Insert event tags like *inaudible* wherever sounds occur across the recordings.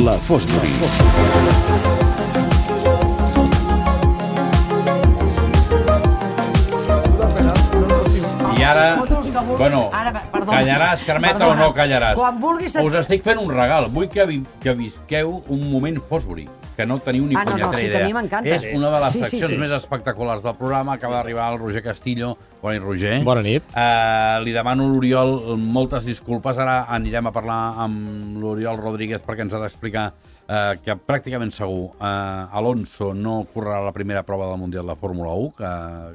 La Fosbury. I ara, bueno, callaràs, Carmeta, Perdona. o no callaràs? Quan vulguis Us estic fent un regal. Vull que, vi que visqueu un moment Fosbury, que no teniu ni Ah, no, no, sí, que idea. a mi m'encanta. És una de les Sí, sí, seccions sí. més espectaculars del programa. Acaba d'arribar el Roger Castillo. Bona nit, Roger. Bona nit. Uh, li demano a l'Oriol moltes disculpes. Ara anirem a parlar amb l'Oriol Rodríguez perquè ens ha d'explicar uh, que pràcticament segur uh, Alonso no correrà la primera prova del Mundial de Fórmula 1, que,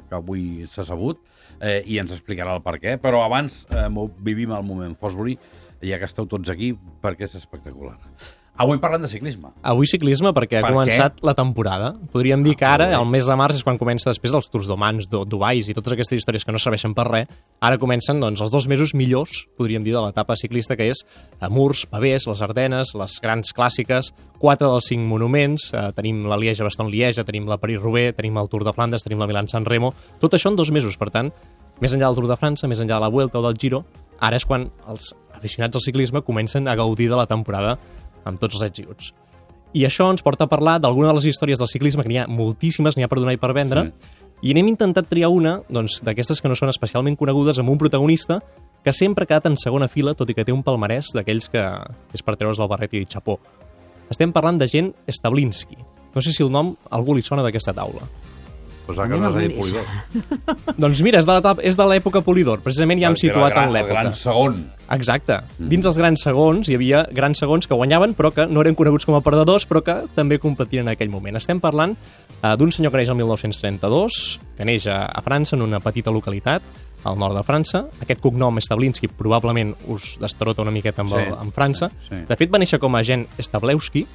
que avui s'ha sabut, eh, i ens explicarà el per què. Però abans eh, mo- vivim el moment Fosbury, ja que esteu tots aquí, perquè és espectacular. Avui parlem de ciclisme. Avui ciclisme perquè ha Per començat la temporada. Podríem dir que Ah, ara, molt bé. el mes de març, és quan comença després els Tours d'Omans, Dubais i totes aquestes històries que no serveixen per res. Ara comencen doncs, els dos mesos millors, podríem dir, de l'etapa ciclista, que és a Murs, Pavés, les Ardenes, les grans clàssiques, quatre dels cinc monuments, eh, tenim la Lieja-Baston-Lieja, tenim la París-Roubaix, tenim el Tour de Flandes, tenim la Milan-San Remo, tot això en dos mesos, per tant, més enllà del Tour de França, més enllà de la Vuelta o del Giro, ara és quan els aficionats al ciclisme comencen a gaudir de la temporada amb tots els ets i uts. I això ens porta a parlar d'alguna de les històries del ciclisme, que n'hi ha moltíssimes, n'hi ha per donar i per vendre, Sí. i n'hem intentat triar una doncs, d'aquestes que no són especialment conegudes amb un protagonista que sempre ha quedat en segona fila, tot i que té un palmarès d'aquells que és per treure's el barret i dir xapó. Estem parlant de gent Stablinski. No sé si el nom algú li sona d'aquesta taula. Pues que no no miris. Polidor. *laughs* Doncs mira, és de l'època Polidor. Precisament ja hem situat gran- en El l'època. gran segon. Exacte. Dins els grans segons hi havia grans segons que guanyaven però que no eren coneguts com a perdedors però que també competien en aquell moment. Estem parlant eh, d'un senyor que neix el 1932, que neix a, a França, en una petita localitat, al nord de França. Aquest cognom Stablinski probablement us destarota una miqueta amb, Sí, el, amb França. sí, sí. De fet, va néixer com a agent Stablewski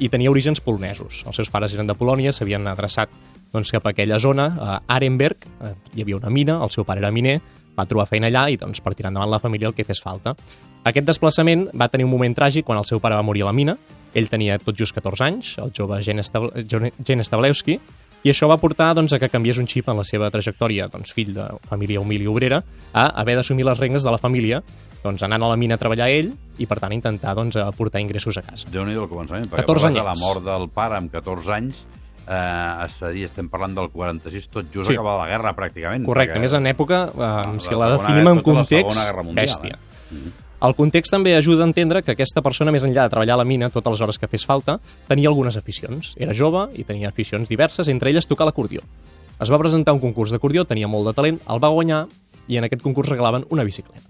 i tenia orígens polonesos. Els seus pares eren de Polònia, s'havien adreçat doncs, cap a aquella zona, a Arenberg, eh, hi havia una mina, el seu pare era miner, va trobar feina allà i doncs, per tirar endavant la família el que fes falta. Aquest desplaçament va tenir un moment tràgic quan el seu pare va morir a la mina, ell tenia tot just 14 anys, el jove Gen, Stab Gen Stablewski, i això va portar doncs, a que canviés un xip en la seva trajectòria, doncs, fill de família humil i obrera, a haver d'assumir les regnes de la família, doncs, anant a la mina a treballar ell i, per tant, intentar doncs, aportar ingressos a casa. déu nhi el començament, perquè 14 parles de la mort del pare amb 14 anys, eh, és a dir, estem parlant del 46, tot just Sí. acabada la guerra, pràcticament. Correcte, perquè- més en època, eh, la si la segona- definim en tota la context, Mundial, bèstia. eh? El context també ajuda a entendre que aquesta persona, més enllà de treballar a la mina totes les hores que fes falta, tenia algunes aficions. Era jove i tenia aficions diverses, entre elles tocar l'acordió. Es va presentar a un concurs d'acordió, tenia molt de talent, el va guanyar i en aquest concurs regalaven una bicicleta.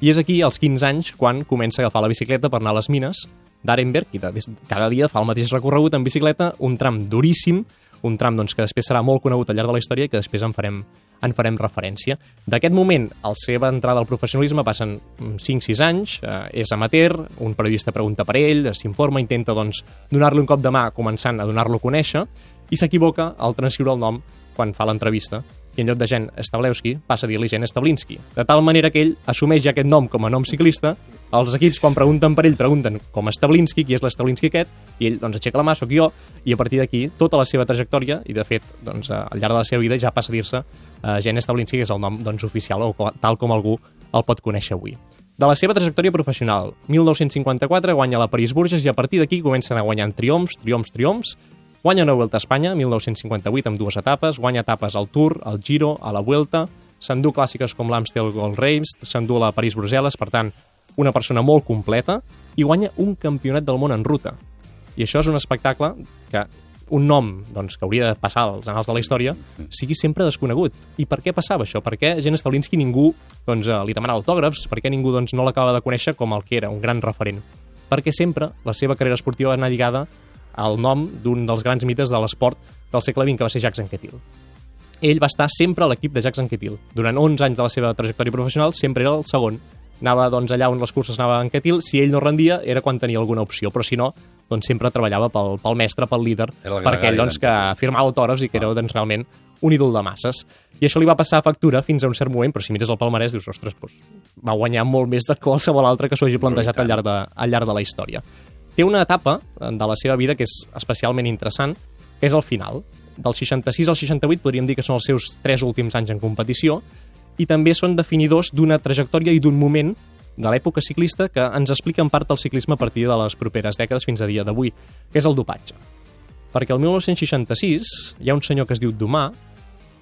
I és aquí, als 15 anys, quan comença a agafar la bicicleta per anar a les mines d'Arenberg i de, cada dia fa el mateix recorregut en bicicleta, un tram duríssim, un tram doncs, que després serà molt conegut al llarg de la història i que després en farem, en farem referència. D'aquest moment, a la seva entrada al professionalisme passen 5-6 anys, eh, és amateur, un periodista pregunta per ell, s'informa, intenta doncs, donar-li un cop de mà començant a donar-lo a conèixer i s'equivoca al transcriure el nom quan fa l'entrevista i en lloc de Gen Stablewski passa a dir-li Gen Stablinski, de tal manera que ell assumeix ja aquest nom com a nom ciclista, els equips quan pregunten per ell pregunten com a Stablinski, qui és l'Stablinski aquest, i ell doncs aixeca la mà, sóc jo, i a partir d'aquí tota la seva trajectòria, i de fet doncs, al llarg de la seva vida ja passa a dir-se uh, Gen Stablinski, que és el nom doncs, oficial o tal com algú el pot conèixer avui. De la seva trajectòria professional, 1954 guanya la París-Bourges i a partir d'aquí comencen a guanyar triomfs, triomfs, triomfs, Guanya una Vuelta a Espanya, 1958, amb dues etapes, guanya etapes al Tour, al Giro, a la Vuelta, s'endú clàssiques com l'Amstel Gold Race, s'endú la París-Brussel·les, per tant, una persona molt completa, i guanya un campionat del món en ruta. I això és un espectacle que un nom doncs, que hauria de passar als anals de la història sigui sempre desconegut. I per què passava això? Per què Gent Staulinski ningú doncs, eh, li demanava autògrafs? Per què ningú doncs, no l'acaba de conèixer com el que era, un gran referent? Perquè sempre la seva carrera esportiva va anar lligada al nom d'un dels grans mites de l'esport del segle XX, que va ser Jacques Anquetil. Ell va estar sempre a l'equip de Jacques Anquetil. Durant 11 anys de la seva trajectòria professional sempre era el segon. Anava doncs, allà on les curses anava Anquetil, si ell no rendia era quan tenia alguna opció, però si no, doncs sempre treballava pel, pel mestre, pel líder, per aquell doncs, que firmava autògrafs i que era doncs, realment un ídol de masses. I això li va passar a factura fins a un cert moment, però si mires el palmarès dius, ostres, doncs, va guanyar molt més de qualsevol altre que s'ho hagi plantejat al llarg, de, al llarg de la història. Té una etapa de la seva vida que és especialment interessant, que és el final. Del 66 al 68 podríem dir que són els seus tres últims anys en competició i també són definidors d'una trajectòria i d'un moment de l'època ciclista que ens explica en part el ciclisme a partir de les properes dècades fins a dia d'avui, que és el dopatge. Perquè el 1966 hi ha un senyor que es diu Domà,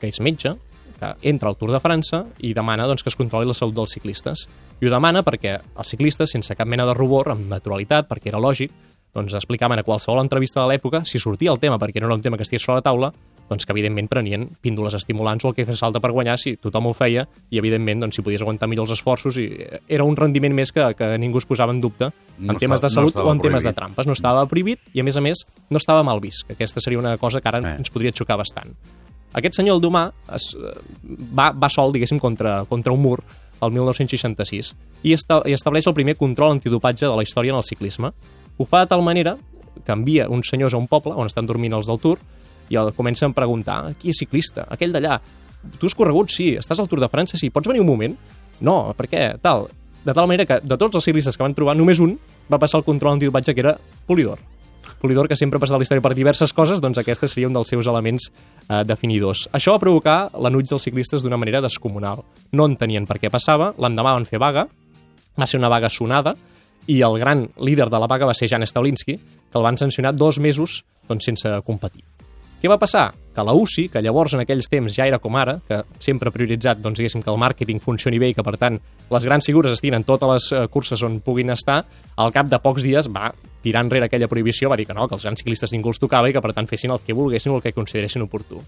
que és metge, que entra al Tour de França i demana doncs, que es controli la salut dels ciclistes. I ho demana perquè els ciclistes, sense cap mena de rubor, amb naturalitat, perquè era lògic, doncs explicaven a qualsevol entrevista de l'època, si sortia el tema, perquè no era un tema que estigués sobre la taula, doncs que evidentment prenien píndoles estimulants o el que fes falta per guanyar si tothom ho feia i evidentment doncs, si podies aguantar millor els esforços i era un rendiment més que, que ningú es posava en dubte No en temes està- de salut no o en estava temes de prohibit. trampes. No estava prohibit i a més a més no estava mal vist, que aquesta seria una cosa que ara Eh. ens podria xocar bastant. Aquest senyor, el Domà, es, eh, va, va sol, diguéssim, contra, contra un mur el 1966 i, esta, i estableix el primer control antidopatge de la història en el ciclisme. Ho fa de tal manera que envia uns senyors a un poble on estan dormint els del Tour i el comencen a preguntar qui és ciclista? Aquell d'allà. Tu has corregut? Sí. Estàs al Tour de França? Sí. Pots venir un moment? No. Per què? Tal. De tal manera que de tots els ciclistes que van trobar, només un va passar el control antidopatge, que era Polidor. Polidor, que sempre ha a la història per diverses coses, doncs aquest seria un dels seus elements eh, definidors. Això va provocar l'anuig dels ciclistes d'una manera descomunal. No entenien per què passava, l'endemà van fer vaga, va ser una vaga sonada, i el gran líder de la vaga va ser Jan Stawlinski, que el van sancionar dos mesos doncs, sense competir. Què va passar? Que la UCI, que llavors en aquells temps ja era com ara, que sempre ha prioritzat doncs, diguéssim, que el màrqueting funcioni bé i que, per tant, les grans figures estiguin en totes les eh, curses on puguin estar, al cap de pocs dies va tirar enrere aquella prohibició, va dir que no, que els grans ciclistes ningú els tocava i que, per tant, fessin el que volguessin o el que consideressin oportú.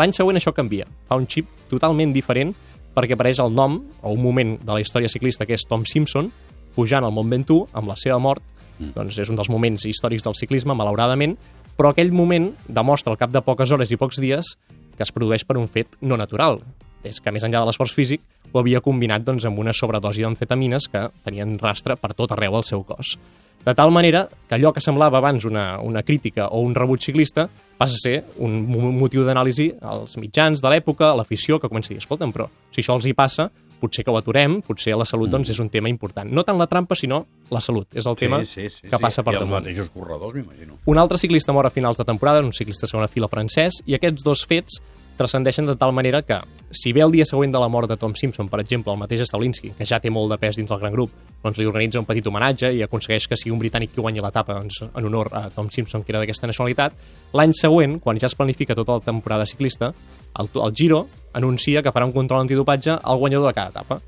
L'any següent això canvia. Fa un xip totalment diferent perquè apareix el nom o un moment de la història ciclista que és Tom Simpson pujant al Mont Ventoux amb la seva mort doncs és un dels moments històrics del ciclisme, malauradament, però aquell moment demostra al cap de poques hores i pocs dies que es produeix per un fet no natural. És que més enllà de l'esforç físic ho havia combinat doncs, amb una sobredosi d'amfetamines que tenien rastre per tot arreu al seu cos. De tal manera que allò que semblava abans una, una crítica o un rebuig ciclista passa a ser un mo- motiu d'anàlisi als mitjans de l'època, a l'afició, que comença a dir, escolta'm, però si això els hi passa, potser que ho aturem, potser la salut doncs, és un tema important. No tant la trampa, sinó la salut. És el tema sí, sí, sí, que passa sí. per I els damunt. mateixos corredors, m'imagino. Un altre ciclista mor a finals de temporada, un ciclista segona fila francès, i aquests dos fets transcendeixen de tal manera que, si bé el dia següent de la mort de Tom Simpson, per exemple, el mateix Stawlinski, que ja té molt de pes dins del gran grup, doncs li organitza un petit homenatge i aconsegueix que sigui un britànic qui guanyi l'etapa doncs, en honor a Tom Simpson, que era d'aquesta nacionalitat, l'any següent, quan ja es planifica tota la temporada ciclista, el, el Giro anuncia que farà un control antidopatge al guanyador de cada etapa.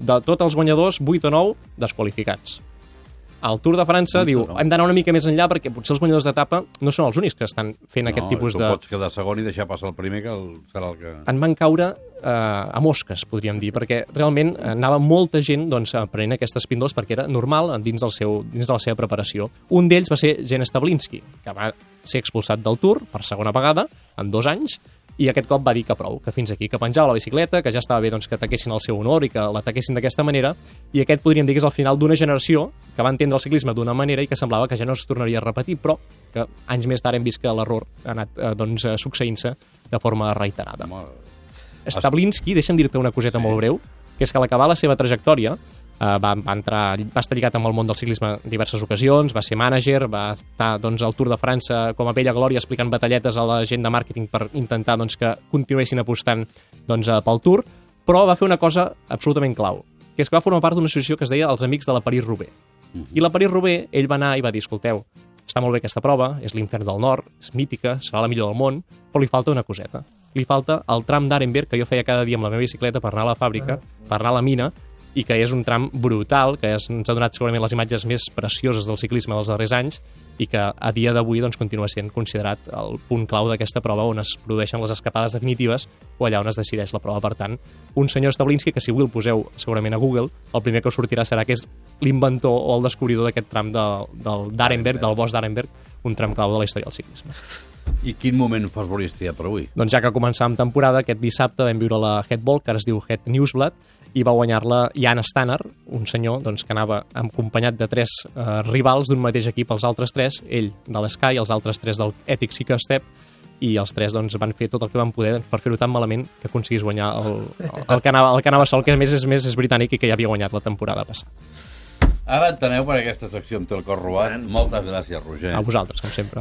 De tots els guanyadors, 8 o 9 desqualificats. El Tour de França o diu nou. hem d'anar una mica més enllà perquè potser els guanyadors d'etapa no són els únics que estan fent aquest no, tipus tu de... pots quedar segon i deixar passar el primer, que el, serà el que... En van caure eh, a mosques, podríem dir, perquè realment eh, anava molta gent doncs, prenent aquestes píndoles perquè era normal dins, del seu, dins de la seva preparació. Un d'ells va ser Jen Stablinski, que va ser expulsat del Tour per segona vegada en dos anys, i aquest cop va dir que prou, que fins aquí, que penjava la bicicleta, que ja estava bé doncs, que ataquessin el seu honor i que l'ataquessin d'aquesta manera, i aquest podríem dir que és el final d'una generació que va entendre el ciclisme d'una manera i que semblava que ja no es tornaria a repetir, però que anys més tard hem vist que l'error ha anat eh, doncs, eh, succeint-se de forma reiterada. Home, Stablinski, deixa'm dir-te una coseta sí. molt breu, que és que a l'acabar la seva trajectòria va, va, entrar, va estar lligat amb el món del ciclisme en diverses ocasions, va ser mànager, va estar doncs, al Tour de França com a vella glòria explicant batalletes a la gent de màrqueting per intentar doncs, que continuessin apostant doncs, eh, pel Tour, però va fer una cosa absolutament clau, que és que va formar part d'una associació que es deia els Amics de la París-Roubaix. I la París-Roubaix, ell va anar i va dir, escolteu, està molt bé aquesta prova, és l'infern del nord, és mítica, serà la millor del món, però li falta una coseta. Li falta el tram d'Arenberg que jo feia cada dia amb la meva bicicleta per anar a la fàbrica, per anar a la mina, i que és un tram brutal, que és, ens ha donat segurament les imatges més precioses del ciclisme dels darrers anys i que a dia d'avui doncs, continua sent considerat el punt clau d'aquesta prova on es produeixen les escapades definitives o allà on es decideix la prova. Per tant, un senyor Stablinski que si avui el poseu segurament a Google, el primer que us sortirà serà que és l'inventor o el descobridor d'aquest tram de, del d'Arenberg, del bosc d'Arenberg, un tram clau de la història del ciclisme. I quin moment fas volies triar per avui? Doncs ja que començàvem temporada, aquest dissabte vam viure la Headball, que ara es diu Head Newsblad, i va guanyar-la Jan Stanner, un senyor doncs, que anava acompanyat de tres eh, rivals d'un mateix equip, els altres tres, ell de l'Sky, els altres tres del Ethic Seeker Step, i els tres doncs, van fer tot el que van poder per fer-ho tan malament que aconseguís guanyar el, el, el, que anava, el que anava sol, que a més és, més és britànic i que ja havia guanyat la temporada passada. Ara enteneu per aquesta secció amb té el cor robat. Moltes gràcies, Roger. A vosaltres, com sempre.